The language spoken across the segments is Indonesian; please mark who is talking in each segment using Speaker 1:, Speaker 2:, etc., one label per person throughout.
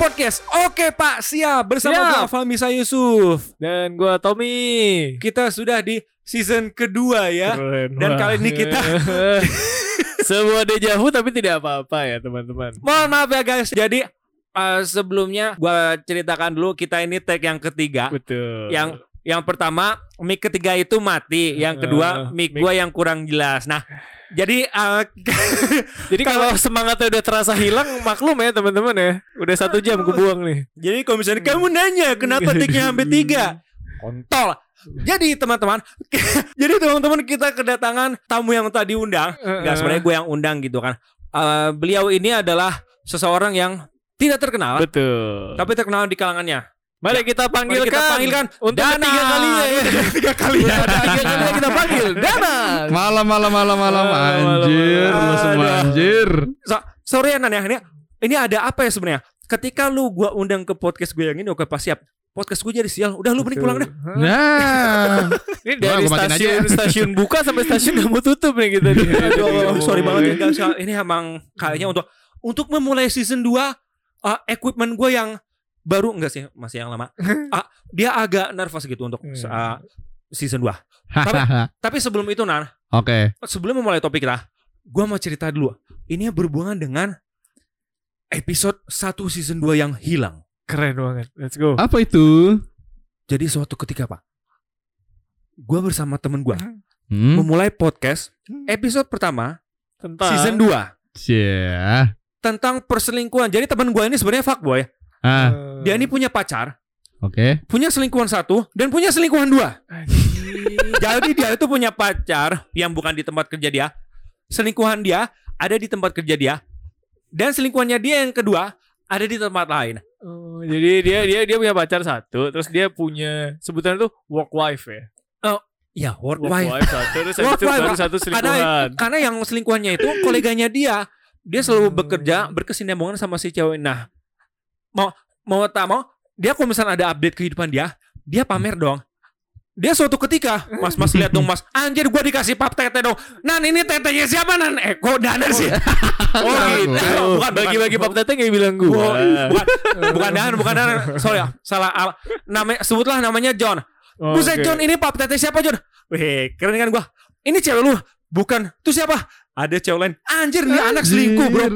Speaker 1: podcast Oke Pak Siap bersama
Speaker 2: Siap.
Speaker 1: gua Fahmi Yusuf.
Speaker 2: Dan gua Tommy.
Speaker 1: Kita sudah di season kedua ya.
Speaker 2: Keren
Speaker 1: Dan kali ini kita-
Speaker 2: sebuah dejavu tapi tidak apa-apa ya teman-teman.
Speaker 1: Mohon maaf ya guys. Jadi eh, sebelumnya gua ceritakan dulu kita ini tag yang ketiga.
Speaker 2: Betul.
Speaker 1: Yang yang pertama mic ketiga itu mati, yang kedua
Speaker 2: Eh,
Speaker 1: mic
Speaker 2: mic-
Speaker 1: gua yang kurang jelas. Nah, jadi eh,
Speaker 2: Jadi kalau semangatnya udah terasa hilang maklum ya teman-teman ya. Udah satu jam gue buang nih.
Speaker 1: jadi kalau misalnya kamu nanya kenapa tagnya sampai tiga, kontol. Jadi teman-teman, jadi teman-teman kita kedatangan tamu yang tadi undang. Enggak sebenarnya gue yang undang gitu kan. Eh, beliau ini adalah seseorang yang tidak terkenal,
Speaker 2: Betul.
Speaker 1: tapi terkenal di kalangannya.
Speaker 2: Mari kita
Speaker 1: Mari
Speaker 2: panggilkan.
Speaker 1: kita panggilkan
Speaker 2: untuk
Speaker 1: Dana.
Speaker 2: ketiga kalinya ya.
Speaker 1: Tiga kali ya.
Speaker 2: Tiga kalinya kita panggil. Dana.
Speaker 3: Malam malam malam malam
Speaker 2: Malam,
Speaker 3: anjir
Speaker 2: malam.
Speaker 3: lu semua anjir.
Speaker 1: So, sorry ya Nan ya. Ini, ini ada apa ya sebenarnya? Ketika lu gua undang ke podcast gue yang ini oke pas siap. Podcast gue jadi sial. Udah lu mending pulang dah.
Speaker 3: Nah,
Speaker 2: Ini dari
Speaker 3: aja
Speaker 2: stasiun
Speaker 3: ya.
Speaker 2: stasiun buka sampai stasiun udah mau tutup nih kita nih.
Speaker 1: Aduh, sorry banget ya. Ini emang kayaknya untuk untuk memulai season 2 uh, equipment gue yang baru enggak sih, masih yang lama. Ah, dia agak nervous gitu untuk
Speaker 2: Hmm.
Speaker 1: uh, season 2. Tapi sebelum itu Nan,
Speaker 3: Oke.
Speaker 1: sebelum memulai topik kita, gua mau cerita dulu. Ini berhubungan dengan episode 1 season 2 yang hilang.
Speaker 2: Keren banget. Let's go.
Speaker 3: Apa itu?
Speaker 1: Jadi suatu ketika, Pak, gua bersama temen gua
Speaker 3: Hmm.
Speaker 1: memulai podcast episode pertama
Speaker 2: Tentang
Speaker 1: season 2
Speaker 3: Cia.
Speaker 1: tentang perselingkuhan. Jadi teman gua ini sebenarnya fuckboy.
Speaker 3: Ah,
Speaker 1: Dia ini punya pacar,
Speaker 3: oke.
Speaker 1: punya selingkuhan satu dan punya selingkuhan dua. Jadi dia itu punya pacar yang bukan di tempat kerja dia. Selingkuhan dia ada di tempat kerja dia. Dan selingkuhannya dia yang kedua ada di tempat lain.
Speaker 2: Oh, jadi dia dia dia punya pacar satu, terus dia punya sebutan itu work wife ya.
Speaker 1: Ya, work
Speaker 2: Work
Speaker 1: wife.
Speaker 2: wife satu, terus
Speaker 1: Work
Speaker 2: itu
Speaker 1: wife,
Speaker 2: baru satu
Speaker 1: Karena,
Speaker 2: selingkuhan.
Speaker 1: karena yang selingkuhannya itu koleganya dia. Dia selalu
Speaker 2: Hmm.
Speaker 1: bekerja berkesinambungan sama si cewek. Nah, mau mau tak mau, dia kalau misalnya ada update kehidupan dia, dia pamer dong. Dia suatu ketika, Mas Mas lihat dong Mas, anjir gua dikasih pap tete dong. Nan ini tetenya siapa Nan? Eh kok Dana sih?
Speaker 2: Oh gitu.
Speaker 1: Bukan, bukan.
Speaker 2: Bagi-bagi pap tete nggak bilang
Speaker 1: Gua-
Speaker 2: gua.
Speaker 1: bukan bukan bukan Dan. Sorry ya, salah al- namanya sebutlah namanya John.
Speaker 2: Oh,
Speaker 1: Buset
Speaker 2: oke.
Speaker 1: John, ini pap tete siapa John? Weh, keren kan gua. Ini cewek lu? Bukan. Itu siapa? Ada cewek lain. Anjir, ini anak selingkuh, Bro.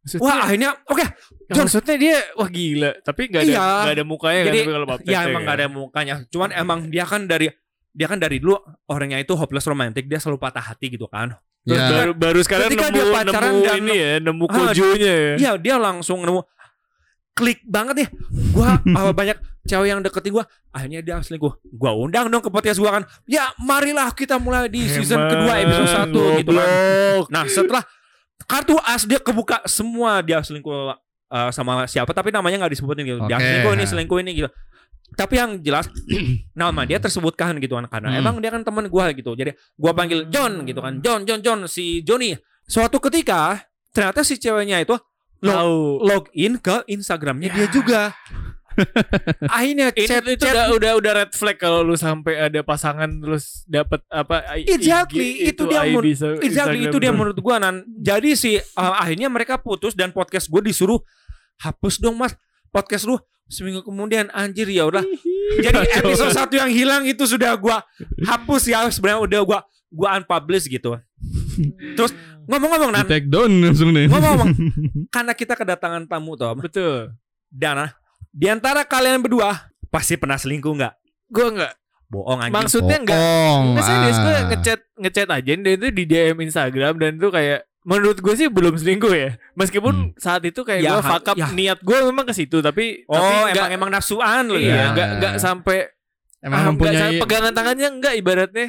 Speaker 2: Maksudnya,
Speaker 1: Wah, akhirnya oke. John.
Speaker 2: maksudnya dia wah gila, tapi nggak ada
Speaker 1: Iya.
Speaker 2: nggak ada mukanya kan
Speaker 1: Jadi,
Speaker 2: tapi kalau.
Speaker 1: Ya emang
Speaker 2: kan.
Speaker 1: gak ada mukanya. Cuman emang dia kan dari dia kan dari dulu orangnya itu hopeless romantic, dia selalu patah hati gitu kan.
Speaker 2: Terus
Speaker 3: Ya.
Speaker 2: baru, baru sekarang
Speaker 1: Ketika
Speaker 2: nemu,
Speaker 1: dia pacaran
Speaker 2: nemu
Speaker 1: dan-
Speaker 2: ini ya, nemu
Speaker 1: Ah,
Speaker 2: kojonya ya.
Speaker 1: Iya, dia langsung nemu klik banget nih. Gua uh, banyak cewek yang deketin gua, akhirnya dia selingkuh. Gua undang dong ke podcast gua kan. Ya, marilah kita mulai di season kedua episode 1 gitu kan. Nah, setelah kartu as dia kebuka semua dia selingkuh uh, sama siapa tapi namanya nggak disebutin gitu. Dia
Speaker 3: Oke.
Speaker 1: selingkuh ini, selingkuh ini gitu. Tapi yang jelas nama dia tersebutkan gitu kan karena
Speaker 3: Hmm.
Speaker 1: emang dia kan teman gua gitu. Jadi gua panggil John gitu kan. John, John, John si Johnny. Suatu ketika ternyata si ceweknya itu log,
Speaker 2: Tahu.
Speaker 1: login ke Instagramnya dia juga. Akhirnya chat,
Speaker 2: itu
Speaker 1: chat
Speaker 2: udah udah udah red flag kalau lu sampai ada pasangan terus dapat apa
Speaker 1: Exactly,
Speaker 2: IG,
Speaker 1: itu dia
Speaker 2: ID
Speaker 1: menurut-
Speaker 2: se-
Speaker 1: Exactly
Speaker 2: Instagram
Speaker 1: itu dia menurut gua nan. Jadi si uh, akhirnya mereka putus dan podcast gue disuruh hapus dong mas podcast lu seminggu kemudian anjir ya udah. Jadi episode satu yang hilang itu sudah gua hapus ya sebenarnya udah gua gua unpublish gitu. Terus ngomong-ngomong
Speaker 3: Di
Speaker 1: nan,
Speaker 3: take down langsung nih.
Speaker 1: ngomong-ngomong karena kita kedatangan tamu Tom
Speaker 2: Betul.
Speaker 1: dan ah, di antara kalian berdua pasti pernah selingkuh nggak?
Speaker 2: Gua enggak.
Speaker 1: Bohong anjing.
Speaker 2: Maksudnya enggak
Speaker 3: Bohong.
Speaker 2: Nggak serius gue
Speaker 3: Ah.
Speaker 2: ngechat ngechat aja dan itu di DM Instagram dan itu kayak menurut gue sih belum selingkuh ya. Meskipun saat itu kayak
Speaker 1: Ya,
Speaker 2: gue fuck up
Speaker 1: ya.
Speaker 2: niat gue memang ke situ tapi
Speaker 1: oh
Speaker 2: tapi
Speaker 1: emang
Speaker 2: nggak
Speaker 1: emang nafsuan lu
Speaker 2: iya,
Speaker 1: ya.
Speaker 2: nggak nggak sampai
Speaker 3: Emang
Speaker 2: ah, nggak
Speaker 3: mempunyai
Speaker 2: sampai pegangan tangannya enggak ibaratnya.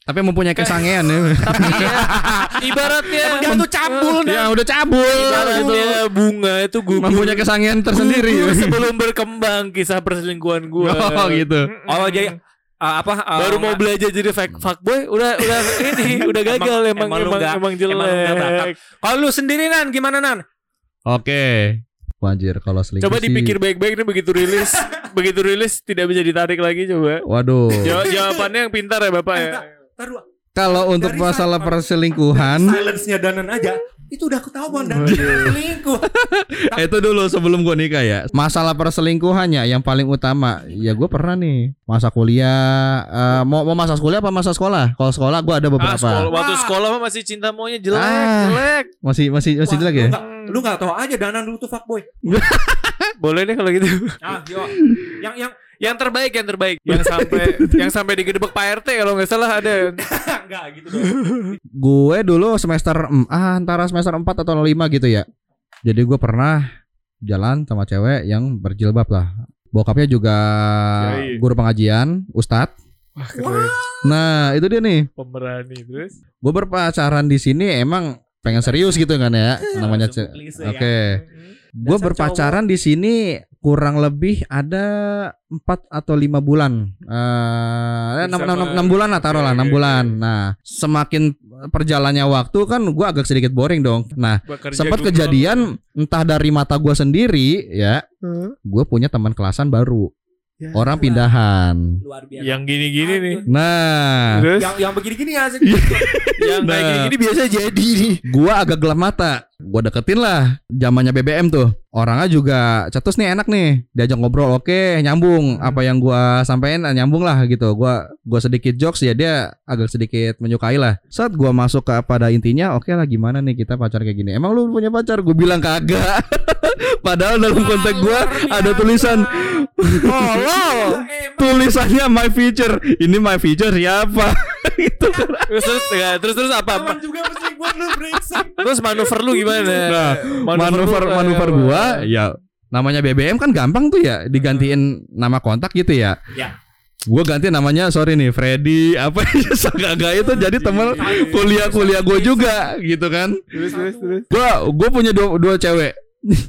Speaker 3: Tapi mempunyai kesangean ya.
Speaker 2: Tapi ya ibaratnya
Speaker 1: Emang dia tuh cabul nih.
Speaker 3: ya udah cabul gitu.
Speaker 2: ibaratnya bunga itu gugur
Speaker 3: Mempunyai kesangean tersendiri.
Speaker 2: gugur sebelum berkembang kisah perselingkuhan gue.
Speaker 3: Oh gitu.
Speaker 1: Oh jadi uh, apa uh,
Speaker 2: baru mau belajar jadi fake fuckboy udah udah ini udah gagal emang
Speaker 1: emang
Speaker 2: emang
Speaker 1: nggak-
Speaker 2: emang, jelek.
Speaker 1: Kalau lu sendiri Nan gimana Nan?
Speaker 3: Oke. Wajar kalau selingkuh
Speaker 2: Coba dipikir baik-baik nih begitu rilis, begitu rilis tidak bisa ditarik lagi coba.
Speaker 3: Waduh.
Speaker 2: Jawa- jawabannya yang pintar ya Bapak ya.
Speaker 1: Taruh.
Speaker 3: Kalau untuk
Speaker 1: Dari
Speaker 3: masalah
Speaker 1: sa-
Speaker 3: perselingkuhan,
Speaker 1: Silence-nya Danan aja itu udah ketahuan dan selingkuh.
Speaker 3: itu dulu sebelum gue nikah ya. Masalah perselingkuhannya yang paling utama, ya gue pernah nih masa kuliah, eh, mau mau masa kuliah apa masa sekolah? Kalau sekolah gue ada
Speaker 2: Ah,
Speaker 3: beberapa.
Speaker 2: sekolah, waktu sekolah mah masih cinta maunya jelek,
Speaker 3: Ah.
Speaker 2: jelek.
Speaker 3: Masih masih masih
Speaker 1: Wah,
Speaker 3: jelek
Speaker 1: lu
Speaker 3: ya?
Speaker 1: Lu nggak tahu aja Danan dulu tuh fuckboy.
Speaker 2: Boleh deh kalau gitu.
Speaker 1: Ah, yo. Yang yang
Speaker 2: Yang terbaik, yang terbaik. Yang sampai yang sampai digedebek Pak RT kalau nggak salah ada.
Speaker 1: enggak gitu dong.
Speaker 3: Gue dulu semester em- ah, antara semester 4 atau 5 gitu ya. Jadi gue pernah jalan sama cewek yang berjilbab lah. Bokapnya juga
Speaker 2: Yoi.
Speaker 3: guru pengajian, ustadz.
Speaker 2: Wah, keren.
Speaker 3: Nah, itu dia nih.
Speaker 2: Pemberani terus.
Speaker 3: Gue berpacaran di sini emang pengen serius gitu kan ya. Namanya
Speaker 1: Klise
Speaker 3: Oke.
Speaker 1: ya.
Speaker 3: Gue
Speaker 1: Dasar
Speaker 3: berpacaran di sini kurang lebih ada 4 atau lima bulan. Eh, enam enam- enam bulan lah taruh lah,
Speaker 2: Oke,
Speaker 3: enam
Speaker 2: oke,
Speaker 3: bulan. Nah, semakin perjalannya waktu kan gue agak sedikit boring dong. Nah, sempat kejadian entah dari mata gue sendiri ya, gue punya teman kelasan baru,
Speaker 2: Ya.
Speaker 3: orang pindahan.
Speaker 1: Luar biasa.
Speaker 2: Yang gini-gini nih.
Speaker 3: Nah,
Speaker 2: Terus
Speaker 1: yang yang begini-gini ya
Speaker 2: yang kayak
Speaker 3: Nah.
Speaker 2: gini-gini biasa jadi nih.
Speaker 3: gue agak gelap mata. Gue deketin lah, zamannya BBM tuh. Orangnya juga cetus nih enak nih, diajak ngobrol oke nyambung. Apa yang gue sampein eh, nyambung lah gitu. Gue gua sedikit jokes ya dia agak sedikit menyukai lah. Saat gue masuk ke pada intinya, oke lah gimana nih kita pacar kayak gini. Emang lu punya pacar? Gue bilang kagak. Padahal dalam konteks gue ada tulisan
Speaker 2: Tolol.
Speaker 3: tulisannya my future. Ini my future siapa? itu.
Speaker 2: Terus terus ya, terus terus apa? apa?
Speaker 1: Juga
Speaker 2: Terus manuver lu gimana?
Speaker 3: Nah, manuver
Speaker 2: lu,
Speaker 3: manuver gua ya namanya BBM kan gampang tuh ya digantiin nama kontak gitu ya.
Speaker 1: Ya.
Speaker 3: Gua ganti namanya sorry nih Freddy apa Sagaga itu jadi temen kuliah-kuliah gue juga gitu kan.
Speaker 2: Terus terus terus.
Speaker 3: Gua gua punya dua, dua cewek.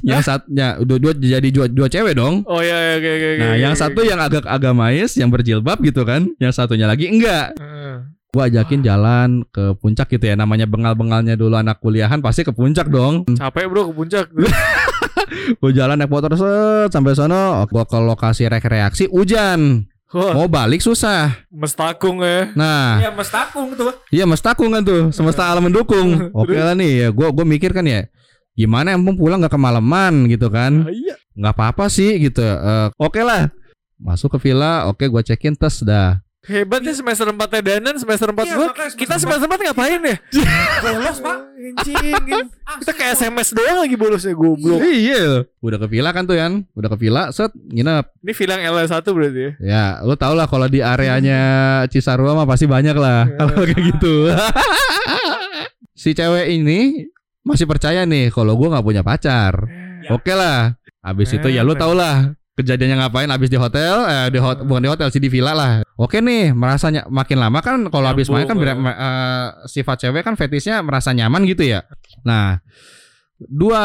Speaker 3: yang satunya dua, dua jadi dua, dua cewek dong.
Speaker 2: Oh iya iya oke oke. oke,
Speaker 3: Nah, yang satu yang agak agamais, yang berjilbab gitu kan. Yang satunya lagi enggak.
Speaker 2: Heeh.
Speaker 3: Gua ajakin jalan ke puncak gitu ya. Namanya bengal-bengalnya dulu anak kuliahan pasti ke puncak dong.
Speaker 2: Capek bro ke puncak.
Speaker 3: Gue jalan naik motor set sampai sono, gue ke lokasi rekreasi hujan.
Speaker 2: Wah,
Speaker 3: Mau balik susah.
Speaker 2: mestakung ya.
Speaker 3: Nah,
Speaker 1: Ya Mas Takung tuh.
Speaker 3: iya mestakung kan tuh, semesta alam mendukung. Oke lah nih, ya gue gue mikir kan ya, gimana emang pulang gak kemalaman gitu kan?
Speaker 2: Iya.
Speaker 3: Nggak apa-apa sih gitu. Eh, Oke lah, masuk ke villa, oke gue cekin tes dah.
Speaker 2: Hebat ya semester 4 ya Danan, semester 4
Speaker 1: Iya, semester
Speaker 2: Kita
Speaker 1: empat.
Speaker 2: semester 4 ngapain ya?
Speaker 1: Bolos, Pak.
Speaker 2: Anjing. Kita kayak SMS doang lagi bolosnya goblok.
Speaker 3: Iya, udah ke villa kan tuh Yan, udah ke villa, set nginep.
Speaker 2: Ini film LS1 berarti ya.
Speaker 3: Ya, lu tau lah kalau di areanya Cisarua mah pasti banyak lah kalau kayak gitu. si cewek ini masih percaya nih kalau gua nggak punya pacar.
Speaker 1: Ya.
Speaker 3: Oke lah. Habis itu ya lu tau lah kejadiannya ngapain habis di hotel eh di hot, bukan di hotel sih di villa lah. Oke nih, merasanya makin lama kan kalau habis main kan
Speaker 2: Nyambung,
Speaker 3: bera- eh, sifat cewek kan fetisnya merasa nyaman gitu ya. Nah, dua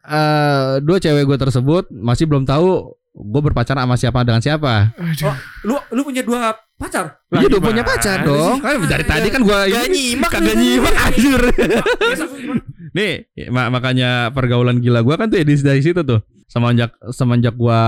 Speaker 3: eh, dua cewek gue tersebut masih belum tahu gue berpacaran sama siapa dengan siapa.
Speaker 2: Aduh.
Speaker 1: Lu lu punya dua pacar?
Speaker 2: Lah,
Speaker 3: Iya
Speaker 2: gimana
Speaker 3: punya pacar dong. Kan dari tadi kan gua
Speaker 2: Gak nyimak
Speaker 3: kagak
Speaker 2: lu.
Speaker 3: nyimak anjir. Nih, ma- makanya pergaulan gila gua kan tuh ya di dari situ tuh. Semenjak semenjak gua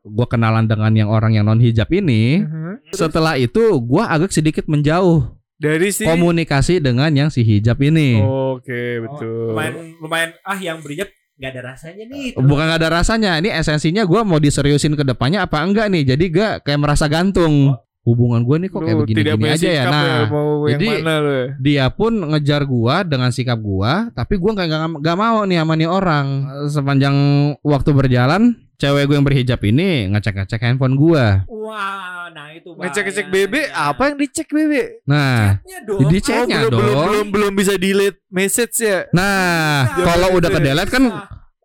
Speaker 3: gua kenalan dengan yang orang yang non hijab ini,
Speaker 2: Mhm.
Speaker 3: setelah itu gua agak sedikit menjauh
Speaker 2: Dari si
Speaker 3: komunikasi dengan yang si hijab ini.
Speaker 2: Oke, betul.
Speaker 1: Lumayan lumayan ah yang berhijab nggak ada rasanya nih.
Speaker 3: Bukan gak ada rasanya, ini esensinya gua mau diseriusin ke depannya apa enggak nih. Jadi gak kayak merasa gantung. Hubungan gua nih kok kayak
Speaker 2: Lu tidak
Speaker 3: begini-gini
Speaker 2: punya
Speaker 3: aja ya. Nah,
Speaker 2: mau
Speaker 3: jadi-
Speaker 2: mana lu ya?
Speaker 3: dia pun ngejar gua dengan sikap gua tapi gua nggak nggak- mau nih sama nih orang sepanjang waktu berjalan cewek gue yang berhijab ini ngecek ngecek handphone gua
Speaker 1: Wah, nah itu
Speaker 2: Ngecek-ngecek. BB, apa yang dicek BB?
Speaker 3: nah
Speaker 1: Chatnya dong.
Speaker 3: Di
Speaker 2: Oh,
Speaker 3: chatnya
Speaker 2: belum, belum,
Speaker 3: dong
Speaker 2: belum, belum bisa delete message ya.
Speaker 3: nah
Speaker 1: Bisa.
Speaker 3: kalau udah ke delete kan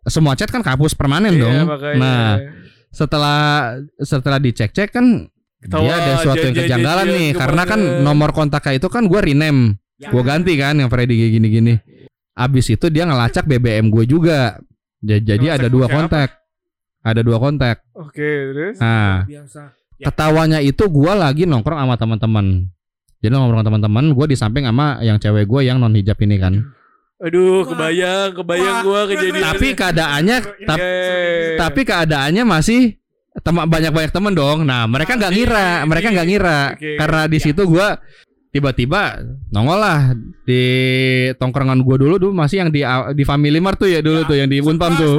Speaker 3: semua chat kan kapus permanen
Speaker 2: Iya,
Speaker 3: dong
Speaker 2: makanya.
Speaker 3: nah setelah setelah dicek cek kan
Speaker 2: Ketawa,
Speaker 3: dia ada suatu yang kejanggalan nih karena kan nomor kontaknya itu kan gua rename
Speaker 1: Ya.
Speaker 3: Gue ganti kan yang Freddy kayak gini-gini. Abis itu dia ngelacak BBM gue juga. Ja- Jadi ada dua
Speaker 2: apa?
Speaker 3: kontak. Ada dua kontak.
Speaker 2: Oke, terus.
Speaker 3: Nah,
Speaker 1: biasa. Ya.
Speaker 3: ketawanya itu gue lagi nongkrong sama teman-teman. Jadi nongkrong sama teman-teman, gue di samping sama yang cewek gue yang non hijab ini kan.
Speaker 2: Aduh, kebayang, kebayang
Speaker 1: terus,
Speaker 2: kejadian.
Speaker 3: Tapi keadaannya, tap-
Speaker 2: Eh.
Speaker 3: tapi keadaannya masih teman banyak-banyak temen dong. Nah, mereka nggak ngira, mereka nggak ngira
Speaker 2: Oke,
Speaker 3: karena di
Speaker 1: ya.
Speaker 3: situ gue tiba-tiba nongol lah di tongkrongan gua dulu dulu masih yang di di Family Mart tuh ya dulu tuh yang di Unpam tuh.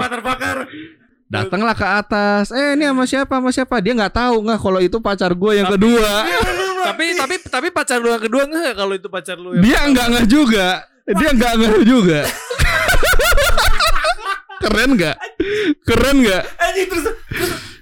Speaker 3: Datanglah ke atas. Eh ini sama siapa sama siapa? Dia nggak tahu nggak kalau itu pacar gue yang kedua.
Speaker 2: tapi tapi tapi pacar lu yang kedua nggak kalau itu pacar lu yang
Speaker 3: Dia nggak nggak juga. Dia nggak nggak juga. Keren nggak? Keren nggak?
Speaker 1: Terus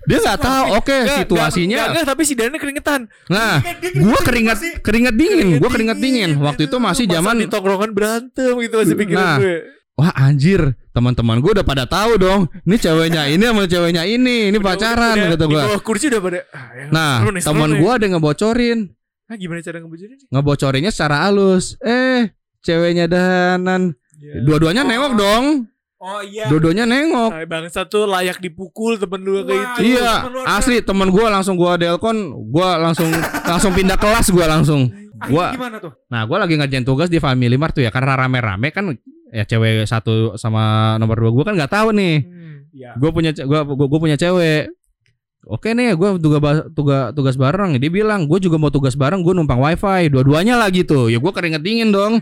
Speaker 3: Dia nggak tahu. Oke
Speaker 2: Nggak,
Speaker 3: situasinya.
Speaker 2: nggak, nggak, tapi si Dana keringetan
Speaker 3: Nah, gua keringat keringat dingin. Gua keringat dingin. Waktu itu masih zaman
Speaker 2: di tongkrongan berantem gitu masih pikiran
Speaker 3: Nah.
Speaker 2: gue
Speaker 3: Wah anjir, teman-teman gue udah pada tahu dong. Ini ceweknya ini sama ceweknya ini, ini pacaran
Speaker 2: Udah-
Speaker 3: kata
Speaker 2: di
Speaker 3: gue.
Speaker 2: kursi udah pada ah, ya,
Speaker 3: Nah, teman gue ada ngebocorin,
Speaker 2: ah, gimana cara ngebocorin
Speaker 3: ngebocorinnya secara halus. Eh, ceweknya danan.
Speaker 2: Ya.
Speaker 3: Dua-duanya
Speaker 1: Oh.
Speaker 3: nengok dong.
Speaker 1: Oh iya.
Speaker 3: Dua-duanya nengok.
Speaker 2: Ah, bangsa tuh layak dipukul temen lu kayak gitu.
Speaker 3: Iya,
Speaker 1: temen lu
Speaker 3: asli teman gue langsung gue delkon, gue langsung langsung pindah kelas gue langsung. Gua,
Speaker 1: gimana tuh?
Speaker 3: nah gue lagi ngerjain tugas di Family Mart tuh ya, karena rame-rame kan ya cewek satu sama nomor dua gue kan nggak tahu nih.
Speaker 2: Hmm.
Speaker 1: Iya.
Speaker 3: gue punya gua, gua punya cewek oke nih gue tugas tugas tugas bareng. Dia bilang gue juga mau tugas bareng gue numpang wifi. Dua-duanya lagi tuh. Ya gue keringet dingin dong.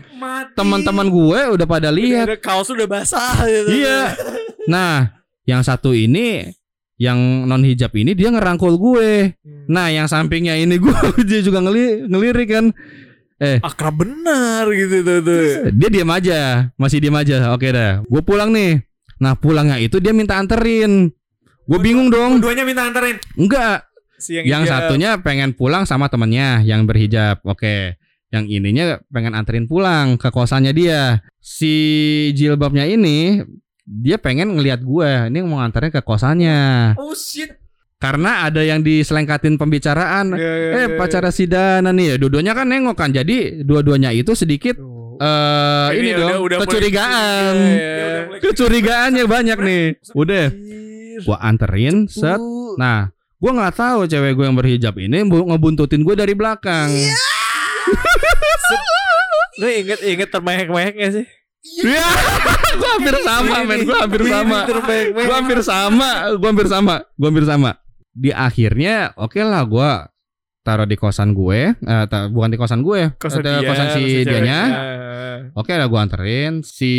Speaker 3: Teman-teman gue udah pada lihat.
Speaker 2: Udah, kaos udah basah gitu.
Speaker 3: iya. Nah yang satu ini yang non hijab ini dia ngerangkul gue.
Speaker 2: Hmm.
Speaker 3: nah yang sampingnya ini gue dia juga ngeli ngelirik kan.
Speaker 2: Akrab benar gitu tuh. tuh.
Speaker 3: dia diam aja. Masih diam aja. Oke dah. Gue pulang nih. Nah pulangnya itu dia minta anterin gue bingung dong
Speaker 1: Duanya minta anterin.
Speaker 3: enggak
Speaker 2: Si
Speaker 3: yang
Speaker 2: hijab.
Speaker 3: satunya pengen pulang sama temennya yang berhijab. Oke. Yang ininya pengen anterin pulang ke kosannya dia. Si jilbabnya ini dia pengen ngelihat gue. Ini mau nganterin ke kosannya.
Speaker 1: Oh shit.
Speaker 3: Karena ada yang diselengkatin pembicaraan.
Speaker 2: Iya, iya,
Speaker 3: Eh
Speaker 2: iya.
Speaker 3: pacara si Dana nih ya. Dua-duanya kan nengok kan. Jadi dua-duanya itu sedikit eh ini, dong
Speaker 2: mulai-
Speaker 3: kecurigaan.
Speaker 2: Iya, iya.
Speaker 1: Dia udah mulai-
Speaker 3: Kecurigaannya banyak nih. Udah
Speaker 2: Anjir.
Speaker 3: gua anterin set. Nah, gua nggak tahu cewek gue yang berhijab ini bu- ngebuntutin gue dari belakang.
Speaker 2: Lu inget inget termehek-mehek gak sih?
Speaker 3: Iya, gua hampir sama, men. Gua hampir sama. Gua hampir sama. Gua hampir sama. Gua hampir sama. Di akhirnya, oke lah, gua taruh di kosan gue, eh, ta- bukan di kosan gue,
Speaker 2: Kosan
Speaker 3: ada
Speaker 2: dia,
Speaker 3: kosan si
Speaker 2: kosan
Speaker 3: dianya. Oke lah, gua anterin. Si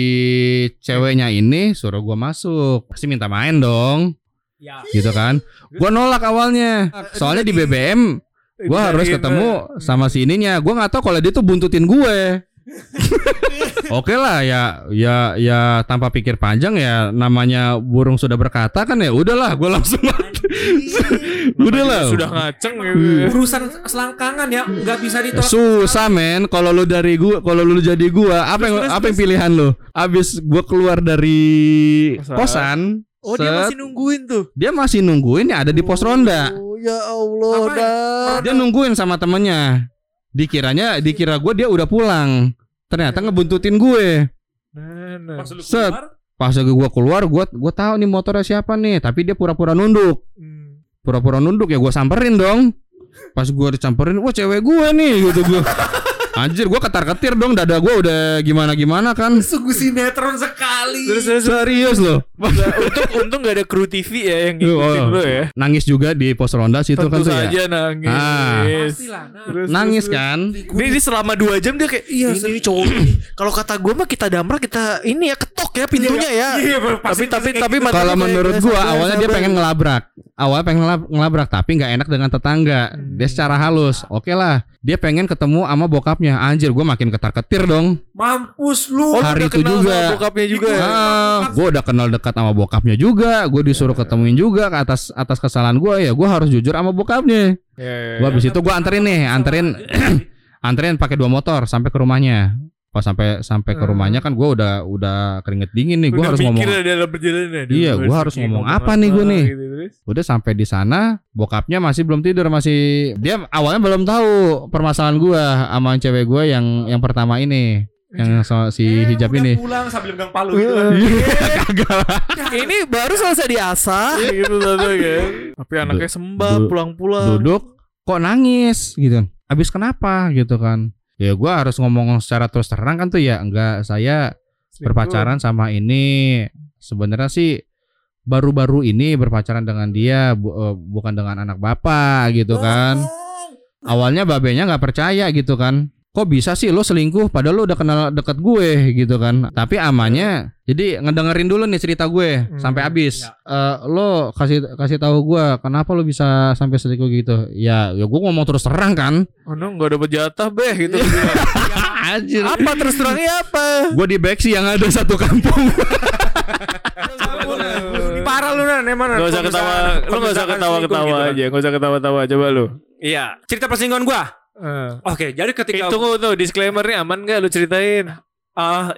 Speaker 3: ceweknya ini suruh gua masuk, pasti minta main dong,
Speaker 1: Ya.
Speaker 3: gitu kan? Gua nolak awalnya, soalnya di BBM Gua harus ketemu sama si ininya. Gua nggak tahu kalau dia tuh buntutin gue. Oke lah ya ya ya tanpa pikir panjang ya namanya burung sudah berkata kan ya udahlah gue langsung udahlah
Speaker 2: Sudah ngaceng gitu.
Speaker 3: Hmm.
Speaker 1: Urusan selangkangan ya nggak bisa ditolak.
Speaker 3: susah men kalau lu dari gua kalau lu jadi gua apa yang
Speaker 2: Terus, terus,
Speaker 3: apa yang pilihan lu abis gua keluar dari
Speaker 2: Kosan.
Speaker 3: kosan
Speaker 2: Oh dia masih nungguin tuh.
Speaker 3: dia masih nungguin ya ada di pos ronda
Speaker 2: Oh ya Allah
Speaker 1: Apa?
Speaker 3: dia nungguin sama temennya dikiranya dikira gue dia udah pulang ternyata ngebuntutin gue
Speaker 2: Nah, nah.
Speaker 1: Pas lu
Speaker 3: Set.
Speaker 1: keluar,
Speaker 3: pas lagi gue keluar gue gue tahu nih motornya siapa nih tapi dia pura-pura nunduk
Speaker 2: Hmm.
Speaker 3: pura-pura nunduk ya gue samperin dong pas gue disamperin wah cewek gue nih gitu gue anjir gue ketar ketir dong dada gue udah gimana gimana kan
Speaker 1: sungguh sinetron sekali.
Speaker 2: Terus terus
Speaker 3: serius loh
Speaker 2: untung untung gak ada kru TV ya yang ngikutin
Speaker 3: Oh.
Speaker 2: lu ya.
Speaker 3: nangis juga di pos ronda situ kan
Speaker 2: Tentu
Speaker 3: tuh ya
Speaker 2: saja nangis.
Speaker 3: Ah.
Speaker 1: Pastilah, nah.
Speaker 2: Terus,
Speaker 3: nangis
Speaker 2: terus,
Speaker 3: kan
Speaker 2: terus. Ini, ini selama dua jam dia kayak iya ini cowok ini. Kalau kata gue mah kita damra kita ini ya ketok ya pintunya ya.
Speaker 1: Iya,
Speaker 2: Tapi
Speaker 1: pasti-
Speaker 2: tapi
Speaker 1: pasti
Speaker 2: tapi
Speaker 1: kayak
Speaker 2: matanya
Speaker 3: kalau menurut
Speaker 2: "Ya,
Speaker 3: gua
Speaker 2: sabar,
Speaker 3: awalnya dia
Speaker 2: sabar."
Speaker 3: pengen ngelabrak awalnya pengen ngelab- ngelabrak tapi nggak enak dengan tetangga dia secara halus oke lah dia pengen ketemu sama bokapnya anjir gue makin ketar ketir dong
Speaker 1: Mampus lu.
Speaker 2: Oh,
Speaker 3: Hari
Speaker 2: udah
Speaker 3: itu
Speaker 2: kenal
Speaker 3: juga.
Speaker 2: sama bokapnya juga ya.
Speaker 3: Ah, gue udah kenal dekat sama bokapnya juga. Gue disuruh ketemuin juga ke atas atas kesalahan gue ya. Gue harus jujur sama bokapnya.
Speaker 2: Ya, ya,
Speaker 3: Gue
Speaker 2: ya.
Speaker 3: habis itu gue anterin nih, anterin, anterin pakai dua motor sampai ke rumahnya. Pas sampai sampai ke
Speaker 2: Hmm.
Speaker 3: rumahnya kan gue udah udah keringet dingin nih. Gue harus ngomong.
Speaker 2: dalam perjalanan.
Speaker 3: Iya, gua harus ngomong apa nih gua nih?
Speaker 2: Gitu.
Speaker 3: Udah sampai di sana, bokapnya masih belum tidur, masih dia awalnya belum tahu permasalahan gue sama cewek gue yang yang pertama ini, yang so- si
Speaker 1: Eh,
Speaker 3: hijab
Speaker 1: udah
Speaker 3: ini.
Speaker 1: pulang sambil megang palu gitu kan.
Speaker 3: Kagak lah.
Speaker 2: ini baru selesai diasah gitu tadi kan. Tapi anaknya sembah
Speaker 3: du-
Speaker 2: pulang-pulang.
Speaker 3: duduk kok nangis gitu habis kenapa gitu kan ya gua harus ngomong secara terus terang kan tuh ya. Enggak saya berpacaran sama ini. Sebenarnya sih baru-baru ini berpacaran dengan dia bu- eh, bukan dengan anak bapak gitu kan. Awalnya babenya nggak percaya gitu kan kok bisa sih lo selingkuh padahal lo udah kenal deket gue gitu kan? Tapi amannya jadi ngedengerin dulu nih cerita gue
Speaker 2: Hmm,
Speaker 3: sampai habis.
Speaker 1: ya.
Speaker 3: Eh, lo kasih kasih tahu gue kenapa lo bisa sampai selingkuh gitu? Ya ya gue ngomong terus terang kan.
Speaker 2: Oh no, gak dapet jatah beh gitu.
Speaker 3: anjir.
Speaker 2: Apa terus terangnya apa?
Speaker 3: gue di Beksi yang ada satu kampung.
Speaker 1: Parah lu nan, emang
Speaker 2: Gak usah ketawa, lu gak usah ketawa-ketawa aja, gak usah ketawa-tawa coba lu.
Speaker 1: Iya, cerita perselingkuhan gua.
Speaker 2: Eh.
Speaker 1: Oke, jadi ketika
Speaker 2: Tunggu tuh disclaimernya aman gak lu ceritain?
Speaker 1: ah,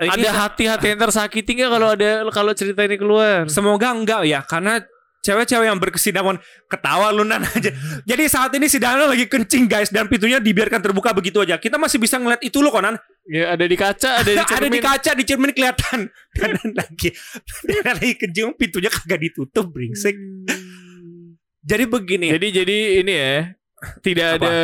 Speaker 1: ini
Speaker 2: Ada hati-hati yang tersakiti gak kalau ada kalau cerita ini keluar?
Speaker 1: Semoga enggak ya, karena cewek-cewek yang berkesinambungan ketawa lu nan aja. Jadi saat ini si Dana lagi kencing guys dan pintunya dibiarkan terbuka begitu aja. Kita masih bisa ngeliat itu lo konan.
Speaker 2: Ya ada di kaca, ada di
Speaker 1: ada di
Speaker 2: cermin.
Speaker 1: kaca, di cermin kelihatan. Dan lagi dan lagi kencing pintunya kagak ditutup, brengsek. Jadi begini.
Speaker 2: Jadi jadi ini ya tidak
Speaker 1: Apa?
Speaker 2: ada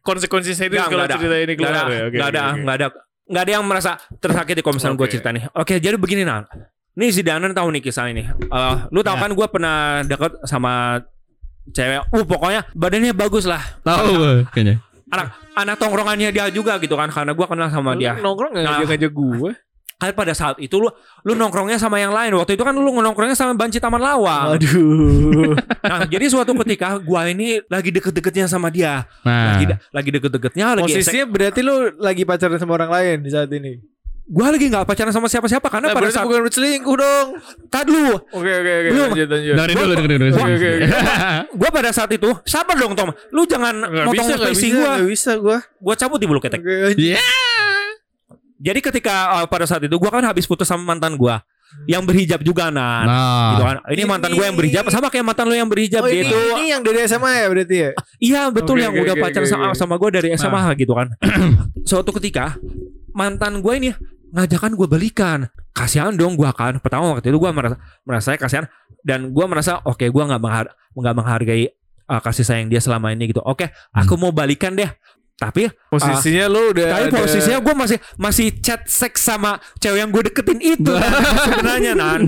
Speaker 2: konsekuensi serius kalau
Speaker 1: ada.
Speaker 2: cerita ini keluar
Speaker 1: ada,
Speaker 2: ya. Oke,
Speaker 1: nggak
Speaker 2: oke,
Speaker 1: ada,
Speaker 2: oke.
Speaker 1: nggak ada, nggak ada yang merasa tersakiti kalau misalnya gue
Speaker 2: Oke.
Speaker 1: cerita nih. Oke, jadi begini nah. Nih si Danan tahu nih kisah ini. Eh, lu tahu
Speaker 3: Ya.
Speaker 1: kan gue pernah deket sama cewek. Uh, pokoknya badannya bagus lah.
Speaker 3: tahu gue kayaknya
Speaker 1: Anak anak tongkrongannya dia juga gitu kan karena gue kenal sama
Speaker 2: Lu
Speaker 1: dia.
Speaker 2: nongkrong nggak
Speaker 1: Nah.
Speaker 2: ngajak-ngajak gue?
Speaker 1: Kan pada saat itu lu lu nongkrongnya sama yang lain. Waktu itu kan lu nongkrongnya sama Banci Taman Lawang.
Speaker 2: Aduh.
Speaker 1: Nah, jadi suatu ketika gua ini lagi deket-deketnya sama dia.
Speaker 3: nah
Speaker 1: Lagi lagi deket-deketnya lagi esek.
Speaker 2: Posisinya berarti lu lagi pacaran sama orang lain di saat ini.
Speaker 1: Gua lagi nggak pacaran sama siapa-siapa karena
Speaker 2: Nah,
Speaker 1: pada
Speaker 2: berarti
Speaker 1: saat
Speaker 2: bukan selingkuh dong.
Speaker 1: Tad lu
Speaker 2: Oke oke oke. Lanjut lanjut.
Speaker 3: dengerin dulu dengerin dulu
Speaker 2: Oke, oke, oke.
Speaker 1: Gua pada saat itu sabar dong Tom. Lu jangan
Speaker 2: Nggak
Speaker 1: motong
Speaker 2: bisa
Speaker 1: gua.
Speaker 2: nggak bisa gua.
Speaker 1: Gua cabut di bulu ketek.
Speaker 2: Lanjut.
Speaker 3: Iya.
Speaker 1: Jadi ketika uh, pada saat itu gua kan habis putus sama mantan gua yang berhijab juga nah.
Speaker 3: nah
Speaker 1: Gitu kan. Ini mantan gue yang berhijab sama kayak mantan lu yang berhijab
Speaker 2: Oh
Speaker 1: dia
Speaker 2: ini,
Speaker 1: itu.
Speaker 2: ini yang dari SMA ya berarti ya?
Speaker 1: Iya betul
Speaker 2: Oke,
Speaker 1: yang
Speaker 2: oke,
Speaker 1: udah
Speaker 2: oke,
Speaker 1: pacaran
Speaker 2: oke,
Speaker 1: sama,
Speaker 2: oke.
Speaker 1: sama gue dari SMA gitu kan. Suatu ketika mantan gue ini ngajakan gue balikan. Kasihan dong gue kan. Pertama waktu itu gue merasa merasa kasihan dan gue merasa oke gue nggak menghar nggak menghargai uh, kasih sayang dia selama ini gitu. Oke aku mau balikan deh. Tapi
Speaker 2: Posisinya lu udah
Speaker 1: tapi
Speaker 2: ada-
Speaker 1: posisinya gue masih masih chat seks sama cewek yang gue deketin itu Nan. sebenarnya nan.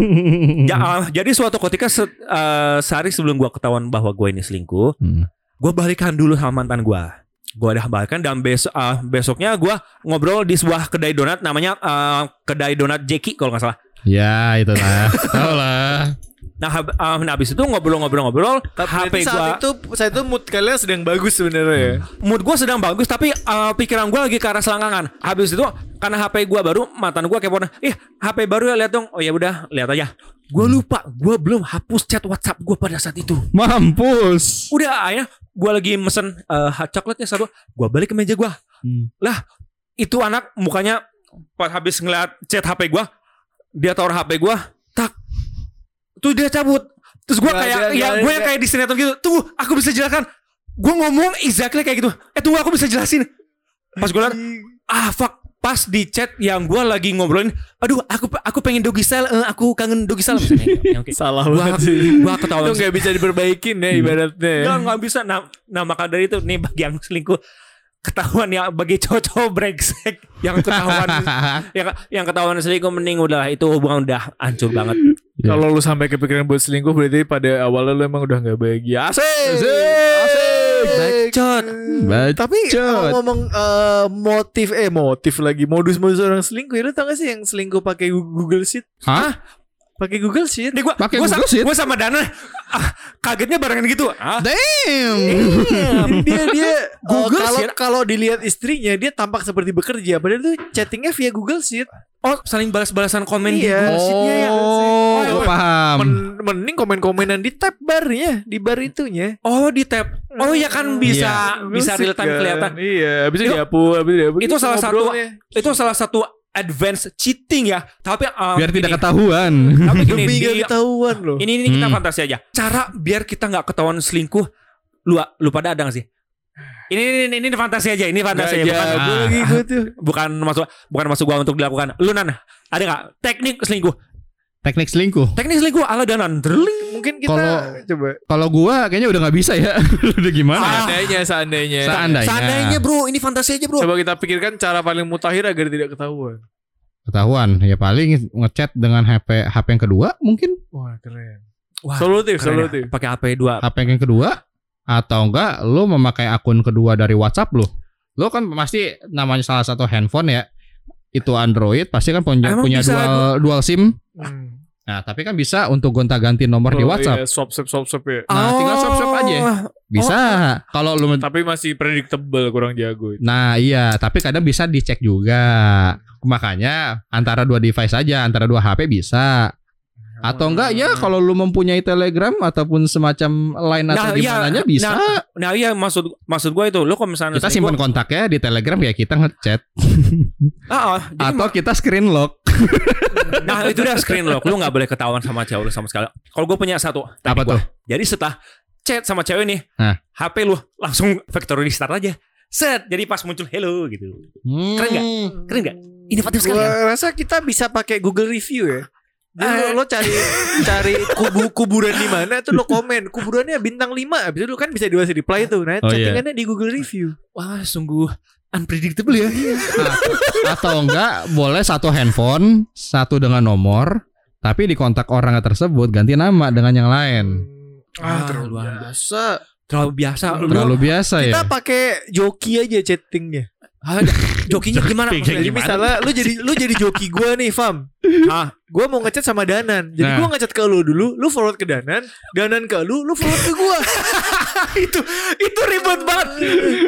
Speaker 1: Ja- uh, jadi suatu ketika se- uh, sehari sebelum gue ketahuan bahwa gue ini selingkuh,
Speaker 3: Hmm.
Speaker 1: gue balikan dulu sama mantan gue. Gue udah balikan dan besok uh, besoknya gue ngobrol di sebuah kedai donat namanya uh, kedai donat Jeki kalau nggak salah.
Speaker 3: Ya itu lah tahu lah
Speaker 1: Nah, hab- uh, nah habis itu ngobrol-ngobrol-ngobrol,
Speaker 2: Tapi
Speaker 1: HP
Speaker 2: saat itu saat itu mood kalian sedang bagus sebenarnya ya.
Speaker 1: mood gue sedang bagus, tapi uh, pikiran gue lagi ke arah selangkangan. Habis itu karena HP gue baru, mantan gue kepo, ih HP baru ya lihat dong. Oh ya udah, lihat aja. Gue lupa, gue belum hapus chat WhatsApp gue pada saat itu.
Speaker 3: mampus
Speaker 1: Udah akhirnya gue lagi mesen eh, hot coklatnya satu, gue balik ke meja gue.
Speaker 3: Hmm.
Speaker 1: Lah itu anak mukanya pas habis ngeliat chat HP gue, dia taruh HP gue, tak, tuh dia cabut. Terus gue
Speaker 2: Nggak
Speaker 1: kayak, ya
Speaker 2: nggak
Speaker 1: gue yang kayak di sinetron gitu. Tunggu, aku bisa jelaskan. Gue ngomong exactly kayak gitu. Eh tunggu, aku bisa jelasin. Pas gue liat, ah fuck. Pas di chat yang gue lagi ngobrolin, aduh aku aku pengen doggy style, eh, aku kangen doggy style. Maksudnya, ya, oke.
Speaker 2: Salah
Speaker 1: Gua-
Speaker 2: banget sih.
Speaker 1: Gua ketahuan
Speaker 2: Itu nggak bisa diperbaikin ya ibaratnya. ya.
Speaker 1: Enggak, nggak bisa. Nah, nah maka dari itu nih bagi yang selingkuh ketahuan ya bagi cowok-cowok brengsek yang ketahuan yang yang ketahuan selingkuh mending udah itu hubungan udah hancur banget.
Speaker 3: Ya.
Speaker 2: Kalau lu sampai kepikiran buat selingkuh berarti pada awalnya lu emang udah nggak bahagia. Asik.
Speaker 1: Bacot.
Speaker 3: Bacot.
Speaker 2: Tapi ngomong eh, motif eh motif lagi modus-modus orang selingkuh ya lu tau gak sih yang selingkuh pakai Google Sheet?
Speaker 3: Hah?
Speaker 2: Pakai Google Sheet?
Speaker 1: Nih gua
Speaker 3: Pakai
Speaker 1: gua sama,
Speaker 3: Google Sheet?
Speaker 1: gua sama Dana ah, kagetnya barengan gitu. Ah,
Speaker 3: Damn.
Speaker 2: Jadi dia dia eh,
Speaker 1: Google
Speaker 2: kalau
Speaker 1: Sheet?
Speaker 2: kalau dilihat istrinya dia tampak seperti bekerja padahal itu chattingnya via Google Sheet.
Speaker 1: oh saling balas-balasan komen di
Speaker 2: Iya.
Speaker 1: Google Sheet-nya ya.
Speaker 3: Oh,
Speaker 1: iya.
Speaker 3: gue paham.
Speaker 2: Men- mending komen-komenan di tab barnya, di bar itunya.
Speaker 1: Oh di tab. Oh ya kan bisa bisa
Speaker 2: Google
Speaker 1: real time
Speaker 2: kan.
Speaker 1: kelihatan.
Speaker 2: Iya, Itu- dihapus, habis itu dihapus.
Speaker 1: Itu
Speaker 2: Gitu
Speaker 1: salah satu itu salah satu advance cheating ya. Tapi um,
Speaker 3: Biar tidak ketahuan.
Speaker 1: Tapi gini,
Speaker 2: Demi
Speaker 1: di-
Speaker 2: gak ketahuan loh.
Speaker 1: Ini ini kita
Speaker 3: Hmm.
Speaker 1: fantasi aja. Cara biar kita nggak ketahuan selingkuh, lu lu pada ada gak sih? Ini ini, ini, ini fantasi aja, ini fantasi aja. Bukan,
Speaker 3: Ah.
Speaker 2: lagi
Speaker 1: bukan masuk bukan masuk gua untuk dilakukan. Lu Nan, ada nggak teknik selingkuh?
Speaker 3: Teknik selingkuh.
Speaker 1: Teknik selingkuh ala Danan. Drling.
Speaker 2: Mungkin kita
Speaker 3: Kalau-
Speaker 2: coba.
Speaker 3: Kalau gua kayaknya udah nggak bisa ya. udah gimana? ya?
Speaker 2: Seandainya, seandainya.
Speaker 3: Seandainya.
Speaker 1: Seandainya bro, ini fantasi aja bro.
Speaker 2: Coba kita pikirkan cara paling mutakhir agar tidak ketahuan.
Speaker 3: Ketahuan. Ya paling ngechat dengan HP HP yang kedua mungkin.
Speaker 2: Wah keren.
Speaker 1: Wah,
Speaker 2: Solutif,
Speaker 1: keren ya.
Speaker 2: solutif.
Speaker 1: Pakai HP 2.
Speaker 3: HP yang kedua atau enggak lu memakai akun kedua dari WhatsApp lu. Lo kan pasti namanya salah satu handphone ya. Itu Android pasti kan punya
Speaker 1: Emang
Speaker 3: punya dual dual SIM.
Speaker 2: Hmm.
Speaker 3: Nah, tapi kan bisa untuk gonta-ganti nomor di
Speaker 2: Oh,
Speaker 3: WhatsApp.
Speaker 2: iya, swap swap swap swap ya.
Speaker 3: Nah, tinggal swap-swap aja.
Speaker 1: Oh.
Speaker 3: Bisa. Kalau lu
Speaker 2: Tapi masih predictable kurang jago. itu.
Speaker 3: Nah, iya, tapi kadang bisa dicek juga. Makanya antara dua device aja, antara dua HP bisa. Atau enggak ya kalau lu mempunyai Telegram ataupun semacam line atau
Speaker 1: Nah,
Speaker 3: di
Speaker 1: iya.
Speaker 3: bisa.
Speaker 1: Nah iya maksud maksud gue itu lo kalau misalnya
Speaker 3: kita simpan kontaknya di Telegram ya kita ngechat
Speaker 1: Ah, ah, jadi
Speaker 3: atau kita screen lock.
Speaker 1: Nah itu udah screen lock Lu gak boleh ketahuan sama cewek lu sama sekali Kalau gue punya satu
Speaker 3: Apa
Speaker 1: gua.
Speaker 3: tuh?
Speaker 1: Jadi setelah chat sama cewek nih
Speaker 3: Hah.
Speaker 1: HP lu langsung factory restart aja Set Jadi pas muncul hello gitu Keren nggak? Keren gak? Inovatif sekali ya
Speaker 2: rasa kita bisa pakai Google Review ya. Jadi
Speaker 1: Ah.
Speaker 2: lo, lo cari cari kubu kuburan di mana tuh lo komen kuburannya bintang 5 habis itu kan bisa dikasih reply tuh. Nah,
Speaker 3: Oh, iya.
Speaker 2: chattingannya di Google Review.
Speaker 1: Wah sungguh unpredictable ya
Speaker 3: atau enggak boleh satu handphone, satu dengan nomor, tapi di kontak orang tersebut ganti nama dengan yang lain.
Speaker 1: Ah,
Speaker 2: terlalu
Speaker 1: luar
Speaker 2: biasa.
Speaker 1: Terlalu biasa Lu-
Speaker 3: Terlalu biasa
Speaker 2: Kita
Speaker 3: ya.
Speaker 2: pakai joki aja chattingnya.
Speaker 1: Ah, Jokinya gimana?
Speaker 2: Jadi misalnya lu jadi lu jadi joki gua nih, Fam.
Speaker 1: Ah,
Speaker 2: Gua mau ngechat sama Danan. Jadi
Speaker 3: Nah.
Speaker 2: gua ngechat ke lu dulu, lu forward ke Danan, Danan ke lu, lu forward ke gua.
Speaker 1: itu itu ribet banget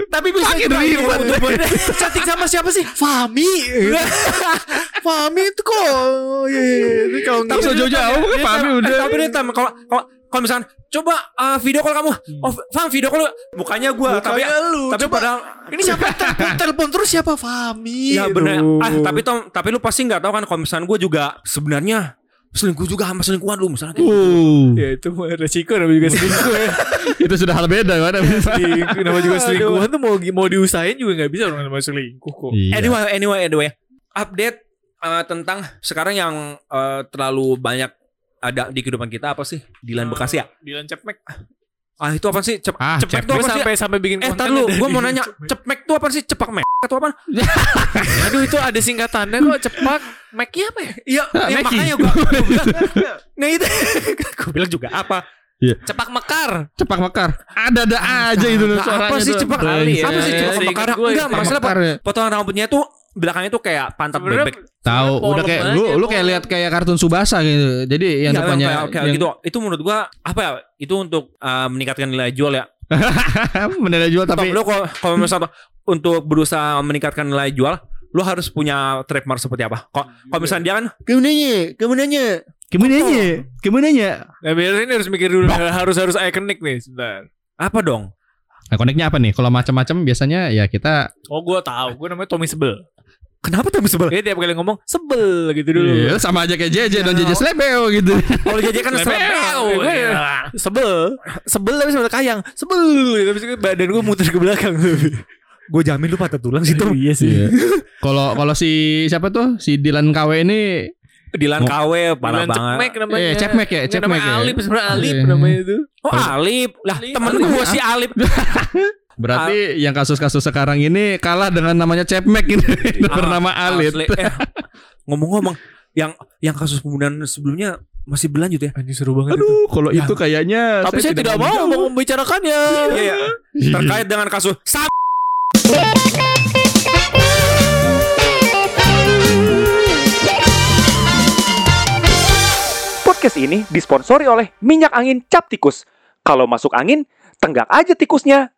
Speaker 1: Tapi bisa
Speaker 3: Makin ribet.
Speaker 1: untuk buat-
Speaker 2: Chatting sama siapa sih? Fami. Fami itu kok. Oh, iya, iya. Ini kalau nggak-
Speaker 3: jauh-jauh kan
Speaker 1: tam-
Speaker 3: udah.
Speaker 1: Tapi dia tam kalau kalau kalau misalkan coba uh, video call kamu. Oh, Fam video call bukannya gua tapi
Speaker 2: lu.
Speaker 1: tapi
Speaker 2: Coba,
Speaker 1: padahal
Speaker 2: ini siapa telepon, telepon terus siapa Fami?
Speaker 1: ya.
Speaker 2: Aduh.
Speaker 1: Ah, tapi Tom, tapi lu pasti nggak tahu kan kalau misalkan gua juga sebenarnya selingkuh juga sama selingkuhan lu misalnya. kayak-
Speaker 3: Uh,
Speaker 2: Ya itu resiko namanya juga selingkuh ya.
Speaker 3: itu sudah hal beda mana?
Speaker 2: Selingkuh namanya juga selingkuhan tuh mau mau diusahain juga nggak bisa orang namanya selingkuh kok.
Speaker 3: Iya.
Speaker 1: Anyway, anyway, anyway. Update uh, tentang sekarang yang uh, terlalu banyak ada di kehidupan kita apa sih? Dilan Bekasi ya?
Speaker 2: Dilan Cepmek.
Speaker 1: Ah itu apa sih? Cep,
Speaker 3: Ah,
Speaker 1: cepek
Speaker 3: Cepmek.
Speaker 1: tuh apa sih?
Speaker 2: sampai sampai bikin
Speaker 1: Eh,
Speaker 2: konten
Speaker 1: tar lu, gue mau nanya,
Speaker 2: Cepmek.
Speaker 1: cepmek tuh apa sih? Cepak mek atau apa?
Speaker 2: Aduh itu ada singkatannya kok cepak. Mek-nya apa ya?
Speaker 1: Iya,
Speaker 3: Ah,
Speaker 1: iya
Speaker 3: Meki.
Speaker 1: makanya gue bilang. Nah itu, gue bilang juga apa?
Speaker 2: Cepak mekar.
Speaker 3: Cepak mekar. Ada-ada aja itu
Speaker 1: Apa
Speaker 3: suaranya
Speaker 1: sih
Speaker 3: tuh.
Speaker 1: cepak ya? Apa sih cepak
Speaker 2: Seingat
Speaker 1: mekar?
Speaker 2: gue
Speaker 1: Enggak, masalah
Speaker 3: ya.
Speaker 1: potongan rambutnya tuh belakangnya tuh kayak pantat
Speaker 2: Sebenarnya
Speaker 1: bebek.
Speaker 3: Tahu, udah kayak lu
Speaker 2: aja,
Speaker 3: lu kayak lihat kayak kartun Subasa gitu. Jadi yang
Speaker 1: Iya,
Speaker 3: depannya
Speaker 1: kayak, kayak
Speaker 3: yang-
Speaker 1: gitu. Itu menurut gua apa ya? Itu untuk uh, meningkatkan nilai jual ya.
Speaker 3: menilai jual
Speaker 1: Tapi lu kalau kalau misalnya untuk berusaha meningkatkan nilai jual, lu harus punya trademark seperti apa? Kok kalau misalnya dia kan kemudiannya, kemudiannya
Speaker 3: gimana nya? Gimana nya?
Speaker 2: Nah biar ini harus mikir dulu harus harus ikonik nih sebentar.
Speaker 1: apa dong?
Speaker 3: Nah, koneknya apa nih? Kalau macam-macam biasanya ya kita
Speaker 2: Oh gue tahu, gue namanya Tommy Sebel.
Speaker 1: Kenapa tuh sebel?
Speaker 2: Dia tiap kali ngomong sebel gitu dulu.
Speaker 3: Iya, sama aja kayak JJ dan JJ Slebeo gitu.
Speaker 1: Kalau jadi kan
Speaker 2: Lebeo.
Speaker 1: selebeo.
Speaker 2: Gue sebel, sebel tapi sama kayang, sebel. Tapi badan gue muter ke belakang.
Speaker 1: Gue jamin lu patah tulang situ.
Speaker 2: Iya
Speaker 3: Iya. Kalau kalau si siapa tuh? Si Dilan KW ini
Speaker 1: Dilan KW parah
Speaker 2: Dilan
Speaker 1: banget.
Speaker 2: Cepmek namanya.
Speaker 3: Eh, Cepmek ya, Cepmek
Speaker 2: namanya
Speaker 3: ya.
Speaker 2: Alip sebenarnya Alip
Speaker 3: Iya.
Speaker 2: namanya itu.
Speaker 1: Oh Alip Lah temen gue si Alip
Speaker 3: berarti yang kasus-kasus sekarang ini kalah dengan namanya Cepmek ini bernama
Speaker 1: Ah,
Speaker 3: Alit.
Speaker 1: asli. Eh, Ngomong-ngomong Yang yang kasus pembunuhan sebelumnya Masih berlanjut ya
Speaker 2: Anjing seru banget itu.
Speaker 3: Aduh, kalau
Speaker 1: Ya.
Speaker 3: itu kayaknya
Speaker 2: Tapi saya tidak mau mau membicarakannya.
Speaker 1: Iya iya Terkait dengan kasus Sam
Speaker 4: Podcast ini disponsori oleh minyak angin cap tikus. Kalau masuk angin, tenggak aja tikusnya.